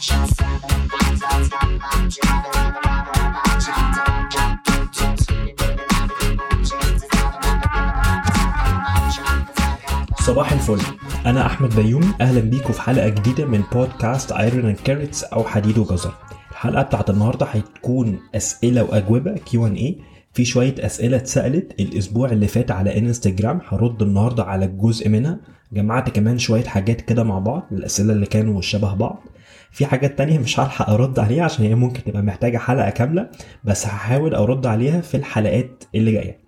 صباح الفل. أنا أحمد بيومي. أهلا بيكم في حلقة جديدة من بودكاست Iron and Carrots أو حديد وجزر. الحلقة بتاعت النهارده هتكون أسئلة وأجوبة Q and A في شوية أسئلة اتسألت الأسبوع اللي فات على انستجرام هرد النهارده على جزء منها. جمعت كمان شوية حاجات كده مع بعض الأسئلة اللي كانوا شبه بعض. في حاجات تانية مش هلحق أرد عليها عشان هي ممكن تبقى محتاجة حلقة كاملة بس هحاول أرد عليها في الحلقات اللي جاية.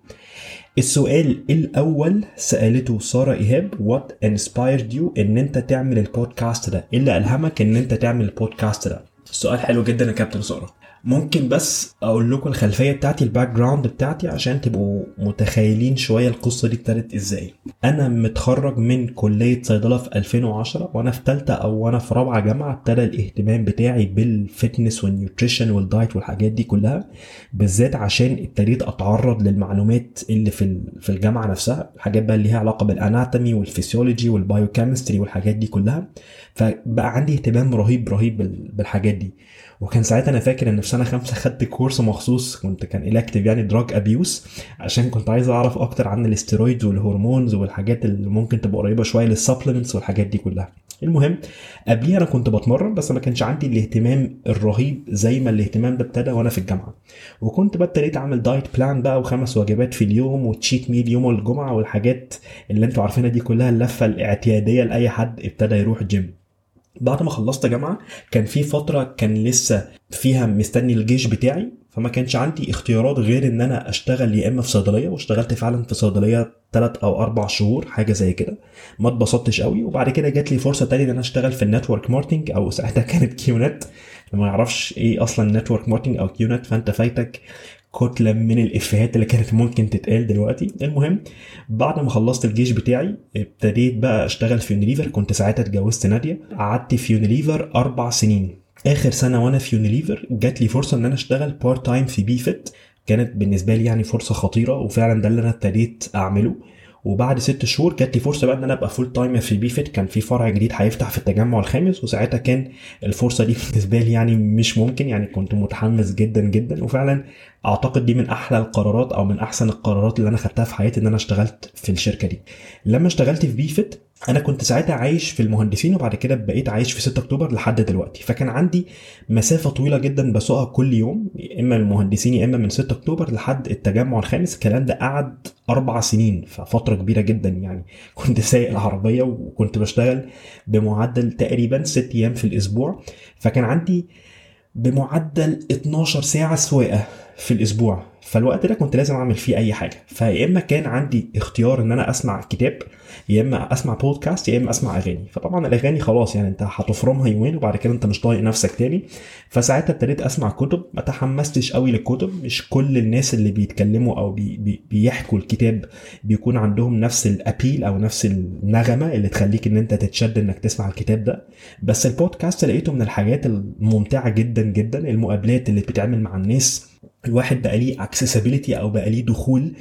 السؤال الأول سألته سارة إيهاب what inspired you إن أنت تعمل البودكاست ده؟ إيه اللي ألهمك إن أنت تعمل البودكاست ده؟ السؤال حلو جدا يا كابتن سارة. ممكن بس أقول لكم الخلفية بتاعتي ال background بتاعتي عشان تبقوا متخيلين شوية القصة دي ابتدت إزاي. أنا متخرج من كلية صيدلة في 2010 وأنا في ثالثه أو وأنا في رابعة جامعة ابتدى الاهتمام بتاعي بال fitness وال nutrition وال diet والحاجات دي كلها بالذات عشان ابتديت أتعرض للمعلومات اللي في في الجامعة نفسها الحاجات بقى اللي ليها علاقة بال anatomy وال physiology وال biochemistry والحاجات دي كلها. فبقى عندي اهتمام رهيب رهيب بالحاجات دي. وكان ساعتها أنا فاكر إن في سنة خمسة خدت course مخصوص كنت كان elective يعني drug abuse عشان كنت عايز أعرف أكتر عن ال steroids وال hormones والحاجات اللي ممكن تبقى قريبة شوية لل supplements والحاجات دي كلها. المهم قبليها أنا كنت بتمرن بس ما كانش عندي الاهتمام الرهيب زي ما الاهتمام ده ابتدى وأنا في الجامعة. وكنت ابتديت أعمل diet plan بقى وخمس وجبات في اليوم و cheat meal يوم الجمعة والحاجات اللي أنتوا عارفينها دي كلها اللفة الاعتيادية لأي حد ابتدى يروح جيم بعد ما خلصت جامعة كان في فترة كان لسه فيها مستني الجيش بتاعي فما كانش عندي اختيارات غير إن أنا أشتغل يا إما في صيدلية واشتغلت فعلا في صيدلية ثلاث أو أربع شهور حاجة زي كده. ما اتبسطتش قوي وبعد كده جات لي فرصة تانية إن أنا أشتغل في ال network marketing أو ساعتها كانت QNet ما يعرفش إيه أصلا network marketing أو QNet فأنت فايتك كتلة من الإفيهات اللي كانت ممكن تتقال دلوقتي. المهم بعد ما خلصت الجيش بتاعي ابتديت بقى أشتغل في يونيليفر كنت ساعتها اتجوزت نادية. قعدت في يونيليفر أربع سنين. آخر سنة وأنا في يونيليفر جات لي فرصة إن أنا أشتغل part time في BeFit كانت بالنسبة لي يعني فرصة خطيرة وفعلا ده اللي أنا ابتديت أعمله. وبعد ست شهور جات لي فرصة بقى إن أنا أبقى full time في BeFit كان في فرع جديد هيفتح في التجمع الخامس وساعتها كان الفرصة دي بالنسبة لي يعني مش ممكن. يعني كنت متحمس جدا جدا. وفعلا أعتقد دي من أحلى القرارات أو من أحسن القرارات اللي أنا خدتها في حياتي إن أنا اشتغلت في الشركة دي. لما اشتغلت في BeFit أنا كنت ساعتها عايش في المهندسين وبعد كده بقيت عايش في 6 أكتوبر لحد دلوقتي. فكان عندي مسافة طويلة جدا بسوقها كل يوم يا إما المهندسين يا إما من 6 أكتوبر لحد التجمع الخامس. الكلام ده قعد أربع سنين ففترة كبيرة جدا يعني. كنت سايق العربية وكنت بشتغل بمعدل تقريبا 6 أيام في الأسبوع. فكان عندي بمعدل 12 ساعة سواقة في الأسبوع. فالوقت ده كنت لازم أعمل فيه أي حاجة. فيا إما كان عندي اختيار إن أنا أسمع كتاب يا إما أسمع بودكاست يا إما أسمع أغاني. فطبعا الأغاني خلاص يعني أنت هتفرمها يومين وبعد كده أنت مش طايق نفسك تاني. فساعتها ابتديت أسمع كتب. ما تحمستش قوي للكتب. مش كل الناس اللي بيتكلموا أو بي بي بيحكوا الكتاب بيكون عندهم نفس ال appeal أو نفس النغمة اللي تخليك إن أنت تتشد إنك تسمع الكتاب ده. بس البودكاست لقيته من الحاجات الممتعة جدا جدا. المقابلات اللي بتتعمل مع الناس الواحد بقى ليه accessibility أو بقى ليه دخول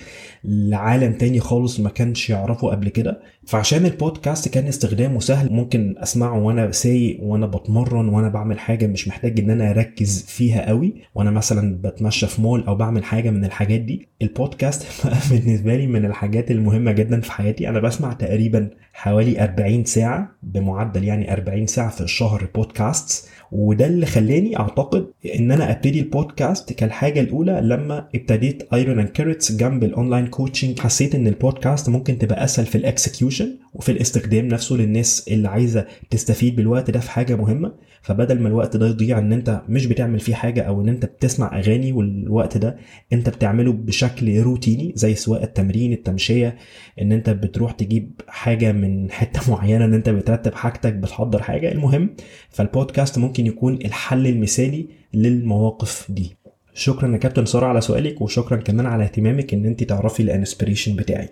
لعالم تاني خالص ما كانش يعرفه قبل كده. فعشان البودكاست كان استخدامه سهل ممكن أسمعه وأنا سايق وأنا بتمرن وأنا بعمل حاجة مش محتاج إن أنا أركز فيها قوي. وأنا مثلا بتمشى في مول أو بعمل حاجة من الحاجات دي. البودكاست بالنسبة لي من الحاجات المهمة جدا في حياتي. أنا بسمع تقريبا حوالي 40 ساعة بمعدل يعني 40 ساعة في الشهر بودكاست وده اللي خلاني أعتقد إن أنا أبتدي البودكاست كالحاجة الأولى لما ابتديت Iron and Carrots جنب ال online coaching حسيت إن البودكاست ممكن تبقى أسهل في ال execution وفي الاستخدام نفسه للناس اللي عايزة تستفيد بالوقت ده في حاجة مهمة. فبدل ما الوقت ده يضيع إن أنت مش بتعمل فيه حاجة أو إن أنت بتسمع أغاني والوقت ده أنت بتعمله بشكل روتيني زي سواء التمرين التمشية إن أنت بتروح تجيب حاجة من حتة معينة إن أنت بترتب حاجتك بتحضر حاجة المهم فالبودكاست ممكن يكون الحل المثالي للمواقف دي. شكرا يا كابتن سارة على سؤالك وشكرا كمان على اهتمامك إن أنت تعرفي ال inspiration بتاعي.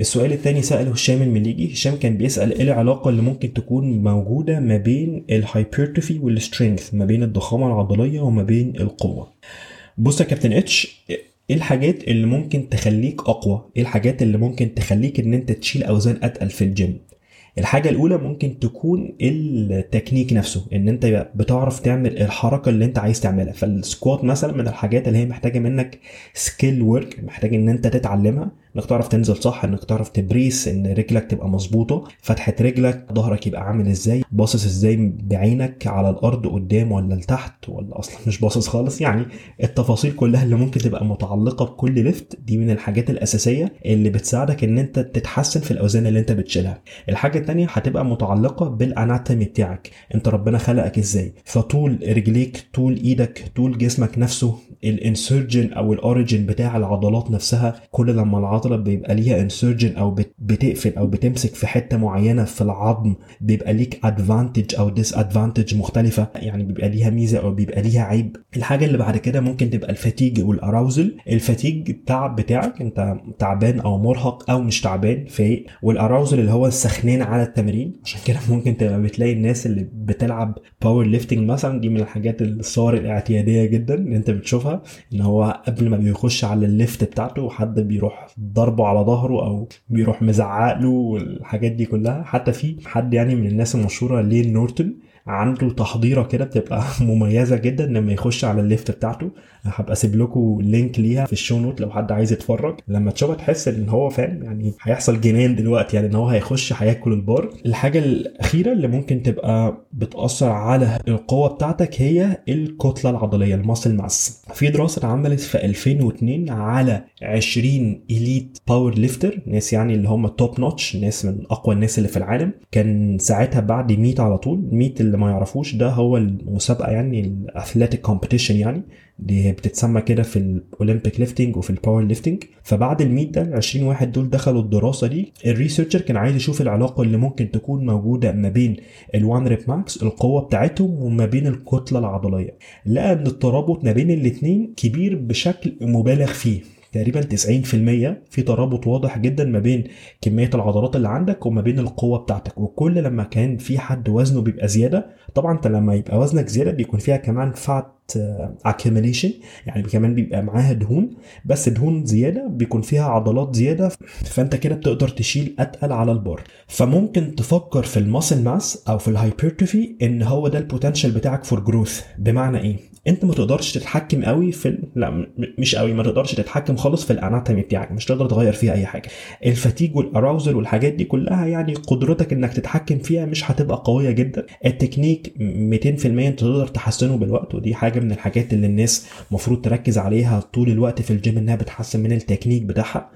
السؤال الثاني سأله هشام المليجي. هشام كان بيسأل إيه العلاقة اللي ممكن تكون موجودة ما بين ال hypertrophy وال strength ما بين الضخامة العضلية وما بين القوة. بص يا captain H إيه الحاجات اللي ممكن تخليك أقوى؟ إيه الحاجات اللي ممكن تخليك إن أنت تشيل أوزان أتقل في الجيم الحاجة الأولى ممكن تكون التكنيك نفسه إن أنت بتعرف تعمل الحركة اللي أنت عايز تعملها. فال squat مثلا من الحاجات اللي هي محتاجة منك skill work محتاج إن أنت تتعلمها. انك تعرف تنزل صح انك تعرف ت brace ان رجلك تبقى مظبوطة فتحة رجلك ظهرك يبقى عامل إزاي باصص إزاي بعينك على الأرض قدام ولا لتحت ولا أصلا مش باصص خالص. يعني التفاصيل كلها اللي ممكن تبقى متعلقة بكل lift دي من الحاجات الأساسية اللي بتساعدك إن أنت تتحسن في الأوزان اللي أنت بتشيلها. الحاجة الثانية هتبقى متعلقة بال anatomy بتاعك أنت ربنا خلقك إزاي؟ فطول رجليك طول إيدك طول جسمك نفسه ال insertion أو ال origin بتاع العضلات نفسها كل لما العضلة بيبقى ليها insertion أو بتقفل أو بتمسك في حتة معينة في العظم بيبقى ليك advantage أو disadvantage مختلفة يعني بيبقى ليها ميزة أو بيبقى ليها عيب. الحاجة اللي بعد كده ممكن تبقى ال fatigue وال arousal ال fatigue التعب بتاعك أنت تعبان أو مرهق أو مش تعبان فايق. وال arousal اللي هو السخنان على التمرين. عشان كده ممكن تبقى بتلاقي الناس اللي بتلعب powerlifting مثلا دي من الحاجات الصور الاعتيادية جدا اللي أنت بتشوفها. إن هو قبل ما بيخش على ال lift بتاعته حد بيروح ضربه على ظهره أو بيروح مزعق له والحاجات دي كلها. حتى في حد يعني من الناس المشهورة Layne Norton عنده تحضيرة كده بتبقى مميزة جدا لما يخش على ال lift بتاعته. هبقى اسيب لكم link ليها في ال show note لو حد عايز يتفرج. لما تشوفها تحس ان هو فاهم يعني هيحصل جنان دلوقتي يعني ان هو هيخش هياكل البار. الحاجة الأخيرة اللي ممكن تبقى بتأثر على القوة بتاعتك هي الكتلة العضلية ال muscle mass. في دراسة اتعملت في 2002 على 20 elite powerlifter ناس يعني اللي هم top notch ناس من أقوى الناس اللي في العالم. كان ساعتها بعد 100 على طول. 100 اللي ما يعرفوش ده هو المسابقة يعني ال athletic competition يعني. دي بتتسمى كده في ال Olympic lifting وفي ال powerlifting فبعد ال 100 ده ال 20 واحد دول دخلوا الدراسة دي. ال researcher كان عايز يشوف العلاقة اللي ممكن تكون موجودة ما بين ال1 rep max القوة بتاعتهم وما بين الكتلة العضلية. لقى إن الترابط ما بين الاثنين كبير بشكل مبالغ فيه. تقريبا 90% في ترابط واضح جدا ما بين كمية العضلات اللي عندك وما بين القوة بتاعتك. وكل لما كان في حد وزنه بيبقى زيادة طبعا انت لما يبقى وزنك زيادة بيكون فيها كمان fat accumulation يعني كمان بيبقى معاها دهون. بس دهون زيادة بيكون فيها عضلات زيادة فانت كده بتقدر تشيل أتقل على البار. فممكن تفكر في ال muscle mass أو في ال hypertrophy إن هو ده ال potential بتاعك for growth بمعنى إيه؟ انت ما تقدرش تتحكم قوي في ال... لا مش قوي ما تقدرش تتحكم خالص في ال anatomy بتاعك مش تقدر تغير فيها أي حاجة. ال fatigue وال arousal والحاجات دي كلها يعني قدرتك إنك تتحكم فيها مش هتبقى قوية جدا. التكنيك 200% أنت تقدر تحسنه بالوقت ودي حاجة من الحاجات اللي الناس المفروض تركز عليها طول الوقت في الجيم إنها بتحسن من التكنيك بتاعها.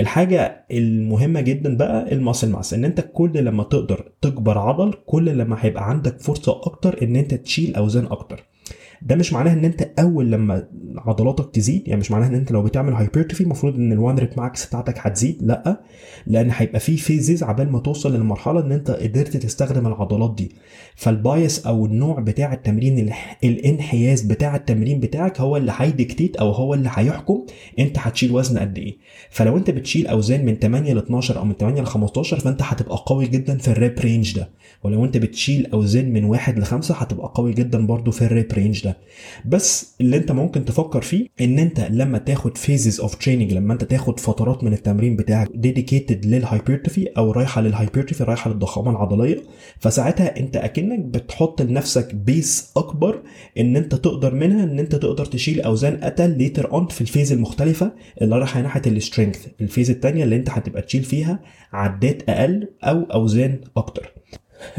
الحاجة المهمة جدا بقى ال muscle mass إن أنت كل لما تقدر تكبر عضل كل لما هيبقى عندك فرصة أكتر إن أنت تشيل أوزان أكتر. ده مش معناه إن أنت أول لما عضلاتك تزيد يعني مش معناه إن أنت لو بتعمل hypertrophy المفروض إن ال one rep max بتاعتك هتزيد لأ لأن هيبقى في phases عبال ما توصل للمرحلة إن أنت قدرت تستخدم العضلات دي. فال bias أو النوع بتاع التمرين الانحياز بتاع التمرين بتاعك هو اللي هي dictate أو هو اللي هيحكم أنت هتشيل وزن قد إيه. فلو أنت بتشيل أوزان من 8 ل 12 أو من 8 ل 15 فأنت هتبقى قوي جدا في ال rep range ده. ولو أنت بتشيل أوزان من 1 ل 5 هتبقى قوي جدا برضو في ال rep range ده. بس اللي انت ممكن تفكر فيه ان انت لما تاخد phases of training لما انت تاخد فترات من التمرين بتاعك dedicated لل hypertrophy أو رايحة لل hypertrophy رايحة للضخامة العضلية فساعتها انت أكنك بتحط لنفسك base أكبر إن انت تقدر منها إن انت تقدر تشيل أوزان اتقل later on في ال phase المختلفة اللي رايحة ناحية ال strength ال phase الثانية اللي انت هتبقى تشيل فيها عدات أقل أو أوزان أكتر.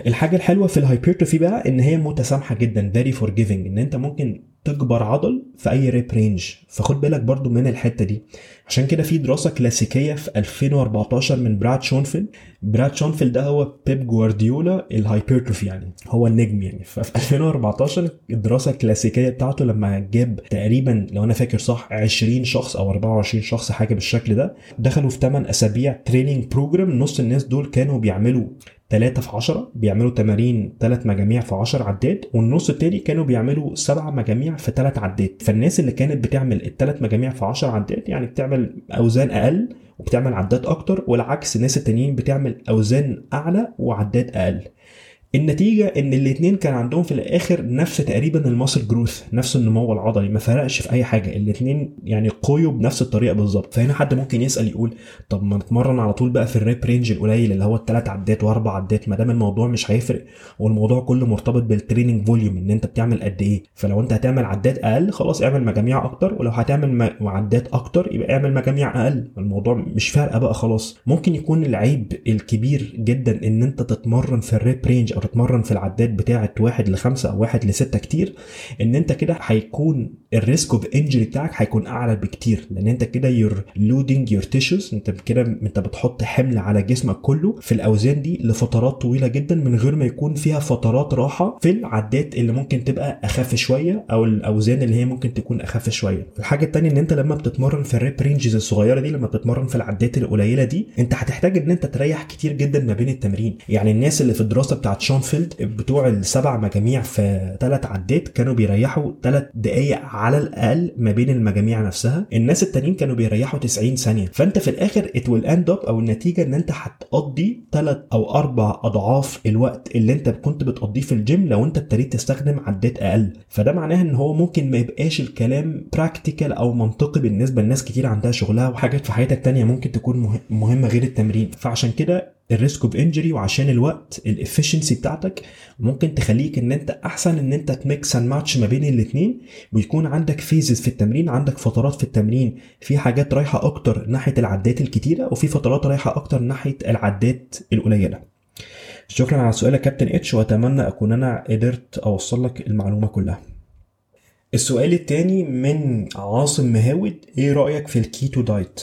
الحاجة الحلوة في ال hypertrophy بقى إن هي متسامحة جدا very forgiving إن أنت ممكن تكبر عضل في أي rep range فخد بالك برضو من الحتة دي. عشان كده في دراسة كلاسيكية في 2014 من براد شونفيل براد شونفيل ده هو بيب جوارديولا ال hypertrophy يعني هو النجم يعني. ففي 2014 الدراسة الكلاسيكية بتاعته لما جاب تقريبا لو أنا فاكر صح 20 شخص أو 24 شخص حاجة بالشكل ده دخلوا في 8 أسابيع training program نص الناس دول كانوا بيعملوا 3 في 10 بيعملوا تمارين 3 مجاميع في 10 عدات والنص التاني كانوا بيعملوا 7 مجاميع في 3 عدات. فالناس اللي كانت بتعمل الثلاث مجاميع في 10 عدات يعني بتعمل أوزان أقل وبتعمل عدات أكتر والعكس الناس التانيين بتعمل أوزان أعلى وعدات أقل. النتيجة إن الاثنين كان عندهم في الآخر نفس تقريبا الماسل جروث نفس النمو العضلي ما فرقش في أي حاجة الاثنين يعني قويوا بنفس الطريقة بالظبط. فهنا حد ممكن يسأل يقول طب ما نتمرن على طول بقى في ال rep range القليل اللي هو الثلاث عدات وأربع عدات ما دام الموضوع مش هيفرق والموضوع كله مرتبط بال training volume إن أنت بتعمل قد إيه. فلو أنت هتعمل عدات أقل خلاص اعمل مجاميع أكتر ولو هتعمل عدات أكتر يبقى اعمل مجاميع أقل. الموضوع مش فارقة بقى خلاص. ممكن يكون العيب الكبير جدا إن أنت تتمرن في ال rep range أو تتمرن في العدات بتاعه واحد لخمسة أو واحد لستة كتير إن أنت كده هيكون ال risk of injury بتاعك هيكون أعلى بكتير لأن أنت كده you're loading your tissues أنت كده أنت بتحط حمل على جسمك كله في الأوزان دي لفترات طويلة جدا من غير ما يكون فيها فترات راحة في العدات اللي ممكن تبقى أخف شوية أو الأوزان اللي هي ممكن تكون أخف شوية. الحاجة الثانية إن أنت لما بتتمرن في ال rep ranges الصغيرة دي لما بتتمرن في العدات القليلة دي أنت هتحتاج إن أنت تريح كتير جدا ما بين التمرين. يعني الناس اللي في الدراسة بتاعت شونفيلد بتوع السبع مجاميع في ثلاث عدات كانوا بيريحوا ثلاث دقائق على الأقل ما بين المجاميع نفسها. الناس التانيين كانوا بيريحوا 90 ثانية. فأنت في الآخر it will end up أو النتيجة إن أنت هتقضي ثلاث أو أربع أضعاف الوقت اللي أنت كنت بتقضيه في الجيم لو أنت ابتديت تستخدم عدات أقل. فده معناه إن هو ممكن ما يبقاش الكلام practical أو منطقي بالنسبة لناس كتير عندها شغلها وحاجات في حياتك تانية ممكن تكون مهمة غير التمرين. فعشان كده ال risk of injury وعشان الوقت ال efficiency بتاعتك ممكن تخليك إن أنت أحسن إن أنت ت mix and match ما بين الاثنين ويكون عندك phases في التمرين عندك فترات في التمرين. في حاجات رايحة أكتر ناحية العدات الكتيرة وفي فترات رايحة أكتر ناحية العدات القليلة. شكرا على السؤال يا كابتن اتش وأتمنى أكون أنا قدرت أوصل لك المعلومة كلها. السؤال التاني من عاصم مهاود إيه رأيك في ال keto diet؟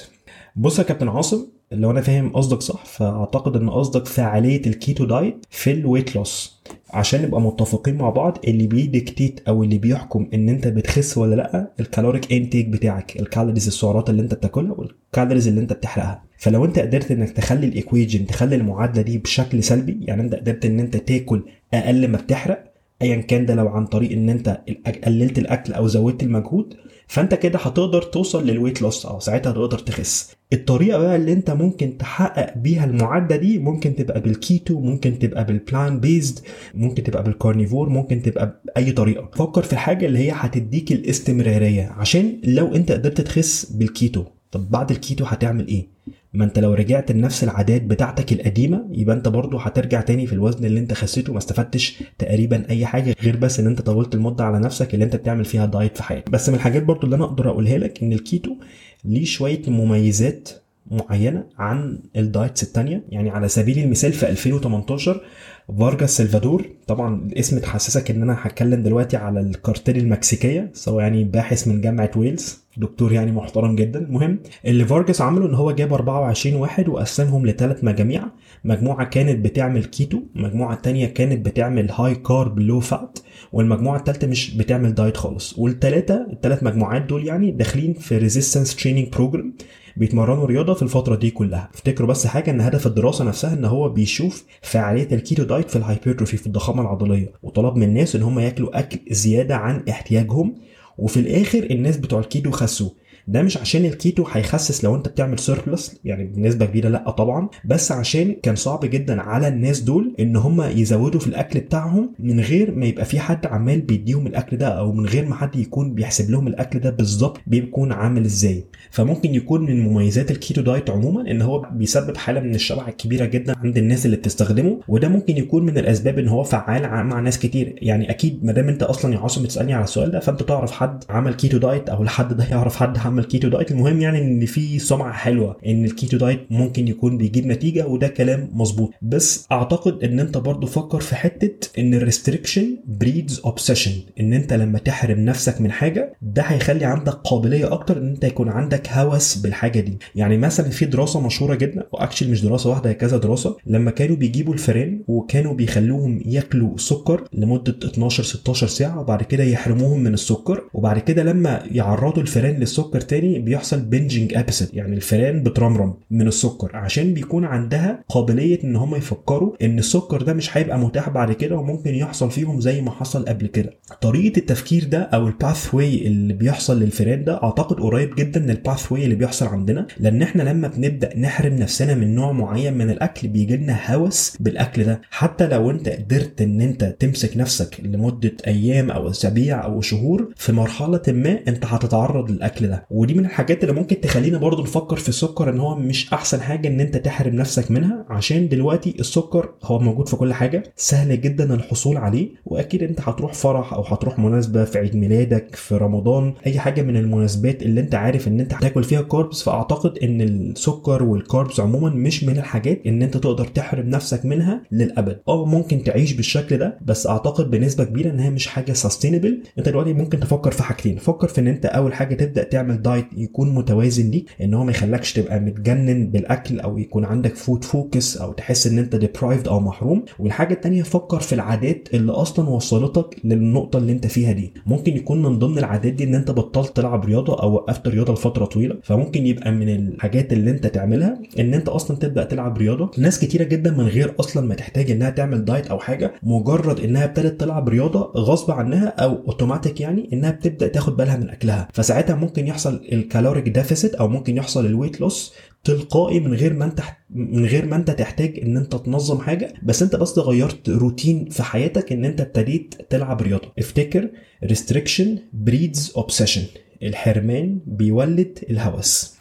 بص يا كابتن عاصم لو أنا فاهم قصدك صح فأعتقد إن قصدك فعالية ال keto diet في ال weight loss عشان نبقى متفقين مع بعض اللي بي dictate أو اللي بيحكم إن أنت بتخس ولا لأ ال caloric intake بتاعك ال calories السعرات اللي أنت بتاكلها وال calories اللي أنت بتحرقها. فلو أنت قدرت إنك تخلي ال equation تخلي المعادلة دي بشكل سلبي يعني أنت قدرت إن أنت تاكل أقل ما بتحرق ايا كان ده لو عن طريق إن أنت قللت الأكل أو زودت المجهود فأنت كده هتقدر توصل لل weight loss أو ساعتها تقدر تخس. الطريقة بقى اللي أنت ممكن تحقق بيها المعادله دي ممكن تبقى بالكيتو ممكن تبقى بال plant based ممكن تبقى بال carnivore ممكن تبقى بأي طريقة. فكر في الحاجة اللي هي هتديك الاستمرارية عشان لو أنت قدرت تخس بالكيتو طب بعد الكيتو هتعمل إيه؟ ما انت لو رجعت لنفس العادات بتاعتك القديمة يبقى انت برضه هترجع تاني في الوزن اللي انت خسيته ما استفدتش تقريبا أي حاجة غير بس إن انت طولت المدة على نفسك اللي انت بتعمل فيها diet في حياتك. بس من الحاجات برضه اللي أنا أقدر أقولها لك إن الكيتو ليه شوية مميزات معينة عن ال diets التانية. يعني على سبيل المثال في 2018 فارجاس سلفادور طبعا الاسم تحسسك إن أنا هتكلم دلوقتي على الكارتيل المكسيكية سواء يعني باحث من جامعة ويلز دكتور يعني محترم جدا. المهم اللي فارجاس عمله إن هو جاب 24 واحد وقسمهم لثلاث مجاميع. مجموعة كانت بتعمل كيتو مجموعة تانية كانت بتعمل high carb low fat والمجموعة الثالثه مش بتعمل diet خالص. والثلاثه الثلاث مجموعات دول يعني داخلين في resistance training program بيتمرنوا رياضة في الفترة دي كلها. افتكروا بس حاجة إن هدف الدراسة نفسها إن هو بيشوف فعالية ال keto diet في ال hypertrophy في الضخامة العضلية. وطلب من الناس إن هم ياكلوا أكل زيادة عن احتياجهم. وفي الآخر الناس بتوع الكيتو خسوا ده مش عشان الكيتو هيخسس لو انت بتعمل surplus يعني بنسبة كبيرة لأ طبعا بس عشان كان صعب جدا على الناس دول إن هم يزودوا في الأكل بتاعهم من غير ما يبقى في حد عمال بيديهم الأكل ده أو من غير ما حد يكون بيحسب لهم الأكل ده بالظبط بيكون عامل إزاي. فممكن يكون من مميزات ال keto diet عموما إن هو بيسبب حالة من الشبع الكبيرة جدا عند الناس اللي بتستخدمه وده ممكن يكون من الأسباب إن هو فعال مع ناس كتير. يعني أكيد ما دام أنت أصلا يا عاصم بتسألني على السؤال ده فأنت تعرف حد عمل keto diet أو الحد ده يعرف حد عمل keto diet المهم يعني إن في سمعة حلوة إن ال keto diet ممكن يكون بيجيب نتيجة وده كلام مظبوط. بس أعتقد إن أنت برضو فكر في حتة إن ال restriction breeds obsession إن أنت لما تحرم نفسك من حاجة ده هيخلي عندك قابلية أكتر إن أنت يكون عندك هوس بالحاجة دي. يعني مثلا في دراسة مشهورة جدا و actually مش دراسة واحدة هي كذا دراسة. لما كانوا بيجيبوا الفئران وكانوا بيخلوهم ياكلوا سكر لمدة 12 16 ساعة وبعد كده يحرموهم من السكر وبعد كده لما يعرضوا الفئران للسكر تاني بيحصل binging episode يعني الفئران بترمرم من السكر. عشان بيكون عندها قابلية إن هم يفكروا إن السكر ده مش هيبقى متاح بعد كده وممكن يحصل فيهم زي ما حصل قبل كده. طريقة التفكير ده أو ال pathway اللي بيحصل للفئران ده أعتقد قريب جدا من ال pathway اللي بيحصل عندنا لأن إحنا لما بنبدأ نحرم نفسنا من نوع معين من الأكل بيجي لنا هوس بالأكل ده. حتى لو أنت قدرت إن أنت تمسك نفسك لمدة أيام أو أسابيع أو شهور في مرحلة ما أنت هتتعرض للأكل ده. ودي من الحاجات اللي ممكن تخلينا برضو نفكر في السكر إن هو مش أحسن حاجة إن أنت تحرم نفسك منها عشان دلوقتي السكر هو موجود في كل حاجة سهل جدا الحصول عليه وأكيد أنت هتروح فرح أو هتروح مناسبة في عيد ميلادك في رمضان أي حاجة من المناسبات اللي أنت عارف إن أنت هتاكل فيها carbs فأعتقد إن السكر وال carbs عموما مش من الحاجات إن أنت تقدر تحرم نفسك منها للأبد. أه ممكن تعيش بالشكل ده بس أعتقد بنسبة كبيرة ان هي مش حاجة sustainable أنت دلوقتي ممكن تفكر في حاجتين فكر في إن أنت أول حاجة تبدأ تعمل diet يكون متوازن ليك إن هو ما يخلكش تبقى متجنن بالأكل أو يكون عندك food focus أو تحس إن أنت deprived أو محروم. والحاجة الثانية فكر في العادات اللي أصلا وصلتك للنقطة اللي أنت فيها دي. ممكن يكون من ضمن العادات دي إن أنت بطلت تلعب رياضة أو وقفت رياضه لفترة طويلة. فممكن يبقى من الحاجات اللي أنت تعملها إن أنت أصلا تبدأ تلعب رياضة. ناس كتيرة جدا من غير أصلا ما تحتاج إنها تعمل diet أو حاجة مجرد إنها ابتدت تلعب رياضة غصب عنها أو اوتوماتيك يعني إنها بتبدأ تاخد بالها من أكلها. فساعتها ممكن يحصل ال caloric deficit أو ممكن يحصل ال weight loss تلقائي من غير ما أنت من غير ما أنت تحتاج إن أنت تنظم حاجة. بس أنت بس غيرت روتين في حياتك إن أنت ابتديت تلعب رياضة. افتكر restriction breeds obsession. الحرمان بيولد الهوس.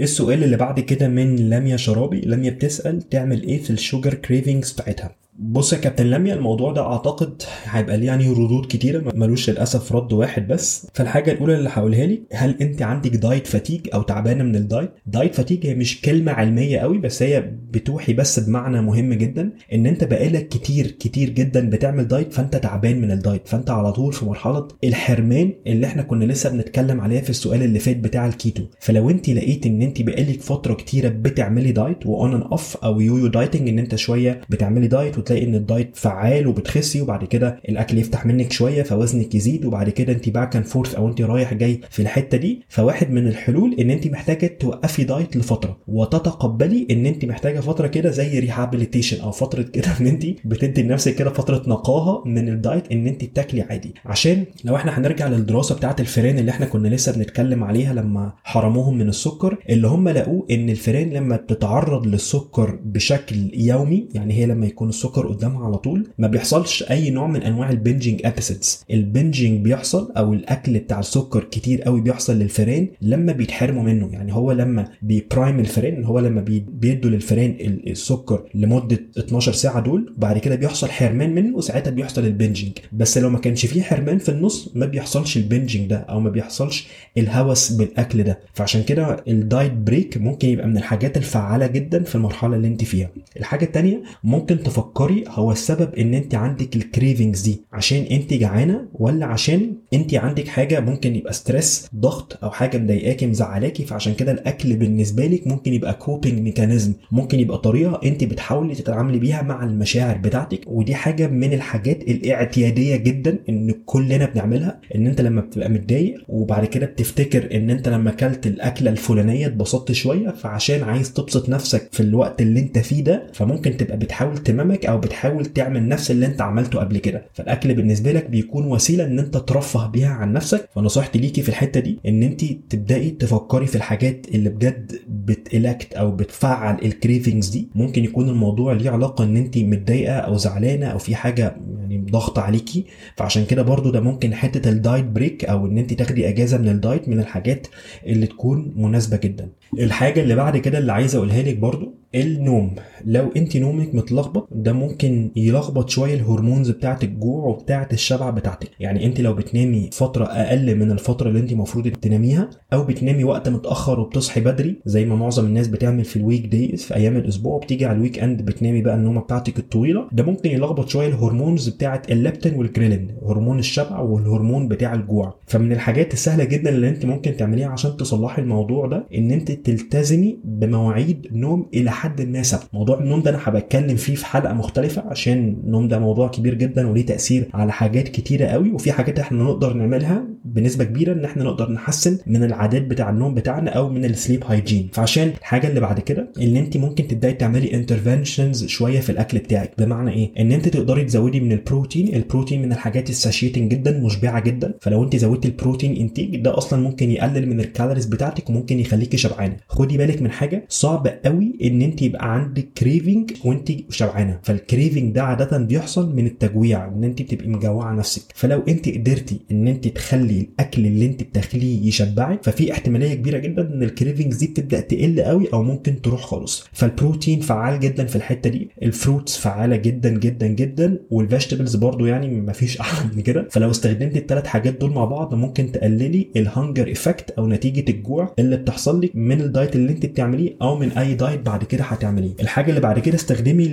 السؤال اللي بعد كده من لميا شرابي؟ لميا بتسأل تعمل إيه في ال sugar cravings بتاعتها؟ بص يا كابتن لميا الموضوع ده أعتقد هيبقى ليه يعني ردود كتيرة ملوش للأسف رد واحد بس. فالحاجة الأولى اللي هقولها لك هل أنت عندك diet fatigue أو تعبانة من ال diet؟ diet fatigue هي مش كلمة علمية قوي بس هي بتوحي بس بمعنى مهم جدا إن أنت بقالك كتير كتير جدا بتعمل diet فأنت تعبان من ال diet. فأنت على طول في مرحلة الحرمان اللي إحنا كنا لسه بنتكلم عليها في السؤال اللي فات بتاع الكيتو. فلو أنت لقيت إن أنت بقالك فترة كتيرة بتعملي diet و on and off أو yo-yo dieting إن أنت شوية بتعملي diet وتلاقي إن ال diet فعال وبتخسي وبعد كده الأكل يفتح منك شوية فوزنك يزيد وبعد كده أنت back and forth أو أنت رايح جاي في الحتة دي. فواحد من الحلول إن أنت محتاجة توقفي diet لفترة وتتقبلي إن أنت محتاجة فترة كده زي rehabilitation أو فترة كده إن أنت بتدي لنفسك كده فترة نقاهة من ال diet إن أنت تاكلي عادي. عشان لو إحنا هنرجع للدراسة بتاعة الفئران اللي إحنا كنا لسه بنتكلم عليها لما حرموهم من السكر اللي هم لقوه إن الفئران لما بتتعرض للسكر بشكل يومي يعني هي لما يكون السكر قدامها على طول. ما بيحصلش أي نوع من أنواع ال binging episodes ال binging بيحصل أو الأكل بتاع السكر كتير قوي بيحصل للفئران لما بيتحرموا منه. يعني هو لما بي prime الفئران هو لما بيدوا للفئران السكر لمدة 12 ساعة دول بعد كده بيحصل حرمان منه وساعتها بيحصل ال binging بس لو ما كانش فيه حرمان في النص ما بيحصلش ال binging ده أو ما بيحصلش الهوس بالأكل ده. فعشان كده ال diet break ممكن يبقى من الحاجات الفعالة جدا في المرحلة اللي أنت فيها. الحاجة الثانية ممكن تفكري هو السبب إن أنت عندك ال cravings دي. عشان أنت جعانة ولا عشان أنت عندك حاجة ممكن يبقى stress ضغط أو حاجة مضايقاكي مزعلاكي فعشان كده الأكل بالنسبة لك ممكن يبقى coping mechanism ممكن يبقى طريقة أنت بتحاولي تتعاملي بيها مع المشاعر بتاعتك. ودي حاجة من الحاجات الاعتيادية جدا إن كلنا بنعملها إن أنت لما بتبقى متضايق وبعد كده بتفتكر إن أنت لما أكلت الأكلة الفلانية اتبسطت شوية فعشان عايز تبسط نفسك في الوقت اللي أنت فيه ده فممكن تبقى بتحاول ت mimic أو بتحاول تعمل نفس اللي أنت عملته قبل كده. فالأكل بالنسبة لك بيكون وسيلة إن أنت ترفه بيها عن نفسك. فنصيحتي ليكي في الحتة دي إن أنت تبدأي تفكري في الحاجات اللي بجد بتألكت أو بتفعل ال cravings دي. ممكن يكون الموضوع ليه علاقة إن أنت متضايقة أو زعلانة أو في حاجة يعني ضغط عليكي. فعشان كده برضو ده ممكن حتة ال diet break أو إن أنت تاخدي إجازة من ال diet من الحاجات اللي تكون مناسبة جدا. الحاجة اللي بعد كده اللي عايز أقولها لك برضو النوم. لو أنت نومك متلخبط ده ممكن يلخبط شوية ال hormones بتاعة الجوع وبتاعة الشبع بتاعتك. يعني انت لو بتنامي فترة أقل من الفترة اللي انت المفروض تناميها أو بتنامي وقت متأخر وبتصحي بدري زي ما معظم الناس بتعمل في ال week days في أيام الأسبوع وبتيجي على ال weekend بتنامي بقى النومة بتاعتك الطويلة. ده ممكن يلخبط شوية ال hormones بتاعة الليبتين والجريلين هرمون الشبع والهرمون بتاع الجوع. فمن الحاجات السهلة جدا اللي انت ممكن تعمليها عشان تصلحي الموضوع ده إن انت تلتزمي بمواعيد نوم إلى حد ما ثابتة. موضوع النوم ده أنا هبتكلم فيه في حلقة مختلفة عشان النوم ده موضوع كبير جدا وليه تأثير على حاجات كتيرة قوي وفي حاجات إحنا نقدر نعملها بنسبة كبيرة إن إحنا نقدر نحسن من العادات بتاع النوم بتاعنا أو من ال sleep hygiene فعشان الحاجة اللي بعد كده إن أنت ممكن تبدأي تعملي interventions شوية في الأكل بتاعك. بمعنى إيه؟ إن أنت تقدري تزودي من البروتين البروتين من الحاجات ال satiating جدا مشبعة جدا. فلو أنت زودتي ال protein intake ده أصلا ممكن يقلل من ال calories بتاعتك وممكن يخليكي شبعانة. خدي بالك من حاجة صعب قوي إن أنت يبقى عندك craving وأنت شبعانة. فال craving ده عادة بيحصل من التجويع ان انت بتبقي مجوعة نفسك. فلو انت قدرتي إن انت تخلي الأكل اللي انت بتاكليه يشبعك ففي احتمالية كبيرة جدا إن ال cravings دي بتبدأ تقل قوي أو ممكن تروح خالص. فالبروتين فعال جدا في الحتة دي. ال fruits فعالة جدا جدا جدا. وال vegetables برضو يعني مفيش أحلى من كده. فلو استخدمت الثلاث حاجات دول مع بعض ممكن تقللي ال hunger effect أو نتيجة الجوع اللي بتحصل لك من ال diet اللي انت بتعمليه أو من أي diet بعد كده هتعمليه. الحاجة اللي بعد كده استخدمي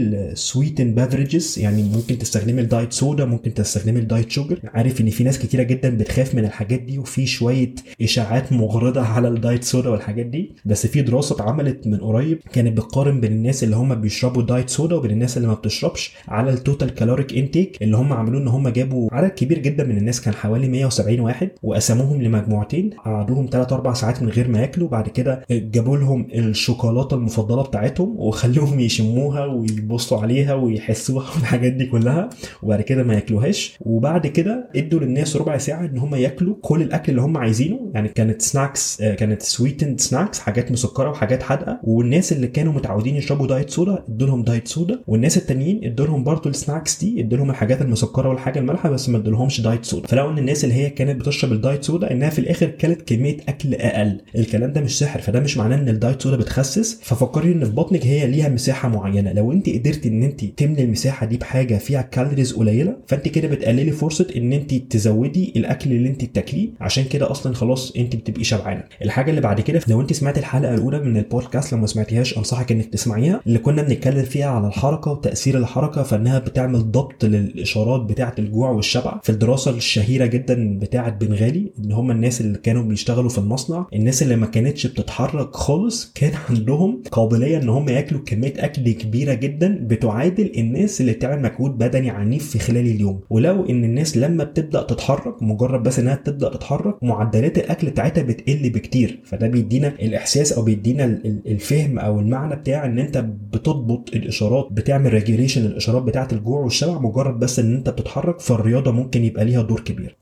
ال sweetened beverages يعني ممكن تستخدمي ال diet soda ممكن تستخدمي ال diet sugar عارف إن في ناس كتيرة جدا بتخاف من الحاجات دي وفي شوية إشاعات مغرضة على ال diet soda والحاجات دي. بس في دراسة اتعملت من قريب كانت بتقارن بين الناس اللي هم بيشربوا diet soda وبين الناس اللي ما بتشربش على ال total caloric intake اللي هم عملوه إن هم جابوا عدد كبير جدا من الناس كان حوالي 170 واحد وقسموهم لمجموعتين. قعدوهم 3 4 ساعات من غير ما ياكلوا بعد كده جابوا لهم الشوكولاتة المفضلة بتاعتهم وخلوهم يشموها ويبصوا عليها ويحسوها والحاجات دي كلها وبعد كده ما ياكلوهاش. وبعد كده ادوا للناس ربع ساعة إن هم ياكلوا كل الأكل اللي هم عايزينه. يعني كانت snacks كانت sweetened snacks حاجات مسكرة وحاجات حادقة. والناس اللي كانوا متعودين يشربوا diet soda ادوا لهم diet soda والناس التانيين ادوا لهم برضه ال snacks دي ادوا لهم الحاجات المسكرة والحاجة المالحة بس ما ادولهمش diet soda فلقوا إن الناس اللي هي كانت بتشرب ال diet soda إنها في الآخر كانت كمية أكل أقل. الكلام ده مش سحر فده مش معناه إن ال diet soda بتخسس. ففكري إن في بطنك هي ليها مساحة معينة. لو أنت قدرتي إن أنت تملي المساحة دي بحاجة فيها calories قليلة فأنت كده بتقللي فرصة إن أنت تزودي الأكل اللي أنت بتاكليه. عشان كده أصلا خلاص أنت بتبقي شبعانة. الحاجة اللي بعد كده لو أنت سمعت الحلقة الأولى من البودكاست لو ما سمعتيهاش أنصحك إنك تسمعيها اللي كنا بنتكلم فيها على الحركة وتأثير الحركة فإنها بتعمل ضبط للإشارات بتاعة الجوع والشبع. في الدراسة الشهيرة جدا بتاعة بنغالي إن هم الناس اللي كانوا بيشتغلوا في المصنع الناس اللي ما كانتش بتتحرك خالص كان عندهم قابلية إن هم ياكلوا كمية أكل كبيرة جدا بتعادل الناس اللي بتعمل مجهود بدني عنيف في خلال اليوم. ولو إن الناس لما بتبدأ تتحرك مجرد بس إنها تبدأ تتحرك معدلات الأكل بتاعتها بتقل بكتير. فده بيدينا الإحساس أو بيدينا الفهم أو المعنى بتاع إن أنت بتضبط الإشارات بتعمل regulation الإشارات بتاعة الجوع والشبع مجرد بس إن أنت بتتحرك فالرياضة ممكن يبقى ليها دور كبير.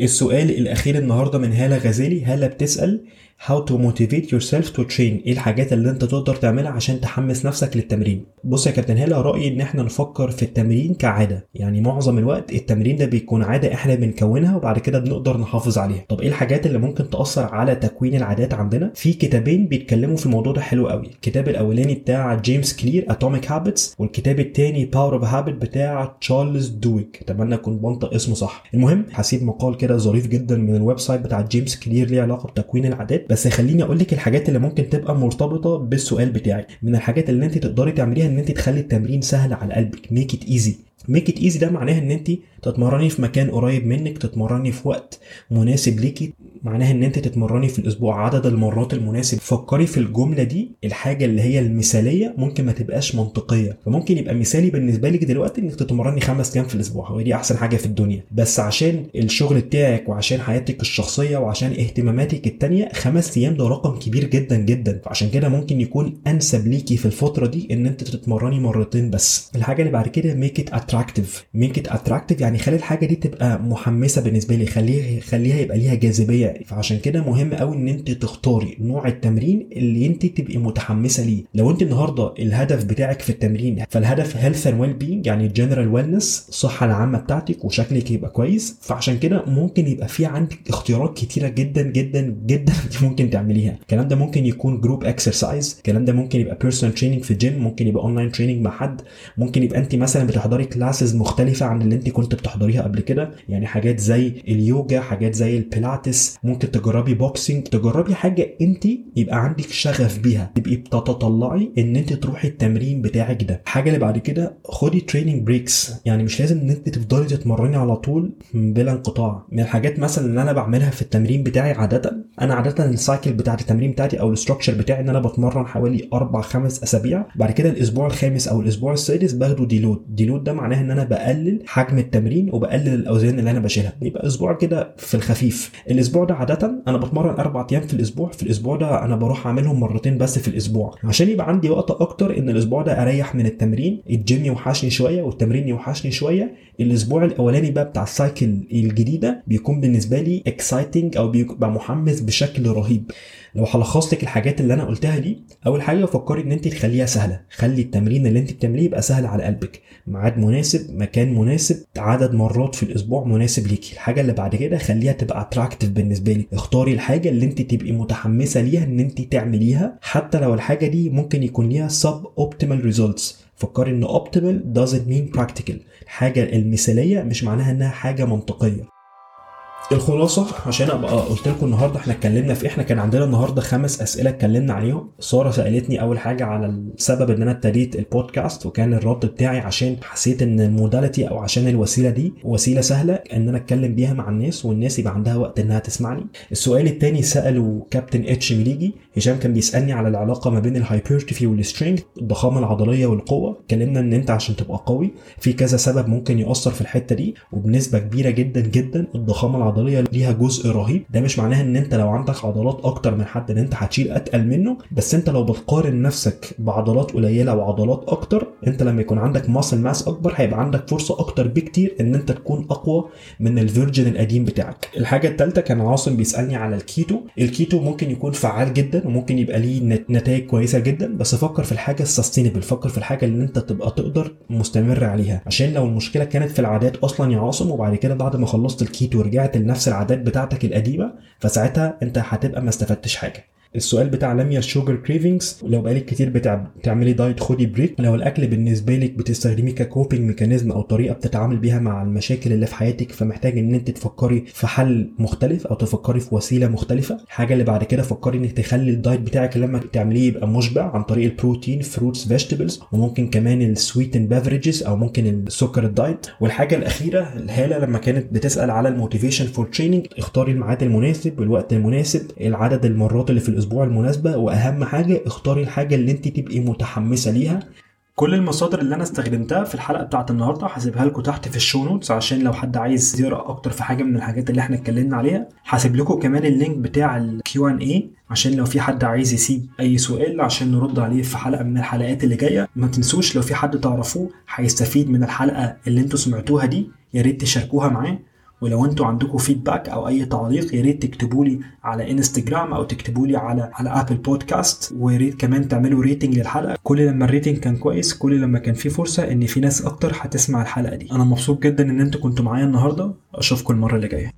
السؤال الأخير النهارده من هالة غزالي. هالة بتسأل how to motivate yourself to train. إيه الحاجات اللي أنت تقدر تعملها عشان تحمس نفسك للتمرين؟ بص يا كابتن هاله رأيي إن إحنا نفكر في التمرين كعادة. يعني معظم الوقت التمرين ده بيكون عادة إحنا بنكونها وبعد كده بنقدر نحافظ عليها. طب إيه الحاجات اللي ممكن تأثر على تكوين العادات عندنا؟ في كتابين بيتكلموا في الموضوع ده حلو قوي. الكتاب الأولاني بتاع جيمس كلير Atomic Habits والكتاب الثاني Power of Habit بتاع تشارلز دويك أتمنى أكون بنطق اسمه صح. المهم هسيب مقال كده ظريف جدا من ال website بتاع جيمس كلير ليه علاقة بتكوين العادات. بس خليني أقول لك الحاجات اللي ممكن تبقى مرتبطة بالسؤال بتاعي. من الحاجات اللي أنت تقدري تعمليها إن أنت تخلي التمرين سهل على قلبك. make it easy make it easy ده معناها إن انت تتمرني في مكان قريب منك تتمرني في وقت مناسب ليكي. معناها إن انت تتمرني في الأسبوع عدد المرات المناسب. فكري في الجملة دي الحاجة اللي هي المثالية ممكن ما تبقاش منطقية. فممكن يبقى مثالي بالنسبة لك دلوقتي إنك تتمرني خمس أيام في الأسبوع. ودي أحسن حاجة في الدنيا. بس عشان الشغل بتاعك وعشان حياتك الشخصية وعشان اهتماماتك التانية خمس أيام ده رقم كبير جدا جدا. فعشان كده ممكن يكون أنسب ليكي في الفترة دي إن أنت تتمرني مرتين بس. الحاجة اللي بعد كده make it attractive make it attractive يعني خلي الحاجة دي تبقى محمسة بالنسبة لي. خليها خليها يبقى ليها جاذبية. فعشان كده مهم قوي إن أنت تختاري نوع التمرين اللي أنت تبقي متحمسة ليه. لو أنت النهارده الهدف بتاعك في التمرين فالهدف health and well being يعني general wellness الصحه العامة بتاعتك وشكلك يبقى كويس. فعشان كده ممكن يبقى في عندك اختيارات كتيرة جدا جدا جدا ممكن تعمليها. الكلام ده ممكن يكون group exercise الكلام ده ممكن يبقى personal training في جيم ممكن يبقى online training مع حد. ممكن يبقى أنت مثلا بتحضري classes مختلفة عن اللي انت كنت بتحضريها قبل كده. يعني حاجات زي اليوجا حاجات زي البيلاتس. ممكن تجربي boxing تجربي حاجة انت يبقى عندك شغف بيها. تبقي بتتطلعي ان انت تروحي التمرين بتاعك ده. الحاجة اللي بعد كده خدي training breaks يعني مش لازم ان انت تفضلي تتمرني على طول بلا انقطاع. من الحاجات مثلا اللي أنا بعملها في التمرين بتاعي عادة أنا عادة ال cycle بتاعت التمرين بتاعتي أو ال structure بتاعي ان أنا بتمرن حوالي أربع خمس اسابيع. بعد كده الأسبوع الخامس أو الأسبوع السادس باخده deload deload ده إن أنا بقلل حجم التمرين وبقلل الأوزان اللي أنا بشيلها. بيبقى أسبوع كده في الخفيف. الأسبوع ده عادة أنا بتمرن أربع أيام في الأسبوع. في الأسبوع ده أنا بروح أعملهم مرتين بس في الأسبوع. عشان يبقى عندي وقت أكتر إن الأسبوع ده أريح من التمرين. الجيم يوحشني شوية والتمرين يوحشني شوية. الأسبوع الأولاني بقى بتاع ال cycle الجديدة بيكون بالنسبة لي exciting أو بيبقى محمس بشكل رهيب. لو هلخص لك الحاجات اللي أنا قلتها دي أول حاجة فكري إن أنت تخليها سهلة. خلي التمرين اللي أنت بتعمليه يبقى سهل على قلبك. ميعاد مناسب مكان مناسب عدد مرات في الأسبوع مناسب ليكي. الحاجة اللي بعد كده خليها تبقى attractive بالنسبة لك. اختاري الحاجة اللي أنت تبقي متحمسة ليها إن أنت تعمليها. حتى لو الحاجة دي ممكن يكون ليها sub optimal results فكري إن optimal doesn't mean practical. الحاجة المثالية مش معناها إنها حاجة منطقية. الخلاصة عشان أبقى قلت لكم النهارده إحنا اتكلمنا في؟ إحنا كان عندنا النهارده خمس أسئلة اتكلمنا عليهم سارة سألتني أول حاجة على السبب إن أنا ابتديت البودكاست وكان الرد بتاعي عشان حسيت إن ال modality أو عشان الوسيلة دي وسيلة سهلة إن أنا أتكلم بيها مع الناس والناس يبقى عندها وقت إنها تسمعني السؤال الثاني سأله كابتن H ميليجي هشام كان بيسألني على العلاقة ما بين ال hypertrophy وال strength الضخامة العضلية والقوة اتكلمنا إن أنت عشان تبقى قوي في كذا سبب ممكن يأثر في الحتة دي وبنسبة كبيرة جدا جدا الضخامة العضليه ليها جزء رهيب. ده مش معناها إن أنت لو عندك عضلات أكتر من حد إن أنت هتشيل أتقل منه. بس أنت لو بتقارن نفسك بعضلات قليلة وعضلات أكتر أنت لما يكون عندك muscle mass أكبر هيبقى عندك فرصة أكتر بكتير إن أنت تكون أقوى من ال version القديم بتاعك. الحاجة الثالثه كان عاصم بيسألني على ال keto. ال keto ممكن يكون فعال جدا وممكن يبقى ليه نتائج كويسة جدا. بس فكر في الحاجة ال sustainable فكر في الحاجة اللي أنت تبقى تقدر تستمر عليها. عشان لو المشكلة كانت في العادات أصلا يا عاصم وبعد كده بعد ما خلصت الكيتو ورجعت لنفس العادات بتاعتك القديمة فساعتها انت هتبقى ما استفدتش حاجة. السؤال بتاع لميا sugar cravings لو بقالك كتير بتعملي diet خدي break لو الأكل بالنسبة لك بتستخدميه ك coping mechanism أو طريقة بتتعامل بيها مع المشاكل اللي في حياتك فمحتاج إن أنت تفكري في حل مختلف أو تفكري في وسيلة مختلفة. الحاجة اللي بعد كده فكري إنك تخلي ال diet بتاعك لما تعمليه يبقى مشبع عن طريق البروتين fruits vegetables وممكن كمان ال sweetened beverages أو ممكن السكر ال diet والحاجة الأخيرة الهالة لما كانت بتسأل على ال motivation for training اختاري الميعاد المناسب والوقت المناسب العدد المرات اللي في الأسبوع المناسبة وأهم حاجة اختاري الحاجة اللي انت تبقي متحمسة ليها. كل المصادر اللي أنا استخدمتها في الحلقة بتاعت النهارده هسيبها لكم تحت في ال show notes عشان لو حد عايز يقرأ أكتر في حاجة من الحاجات اللي إحنا اتكلمنا عليها هسيب لكم كمان ال link بتاع ال Q and A عشان لو في حد عايز يسيب أي سؤال عشان نرد عليه في حلقة من الحلقات اللي جاية. ما تنسوش لو في حد تعرفوه هيستفيد من الحلقة اللي أنتوا سمعتوها دي يا ريت تشاركوها معاه. ولو أنتوا عندكم feedback أو أي تعليق يا ريت تكتبوا لي على انستجرام أو تكتبوا لي على على Apple Podcasts ويا ريت كمان تعملوا rating للحلقة. كل لما ال rating كان كويس كل لما كان في فرصة إن في ناس أكتر هتسمع الحلقة دي. أنا مبسوط جدا إن أنتوا كنتوا معايا النهارده. أشوفكم المرة اللي جاية.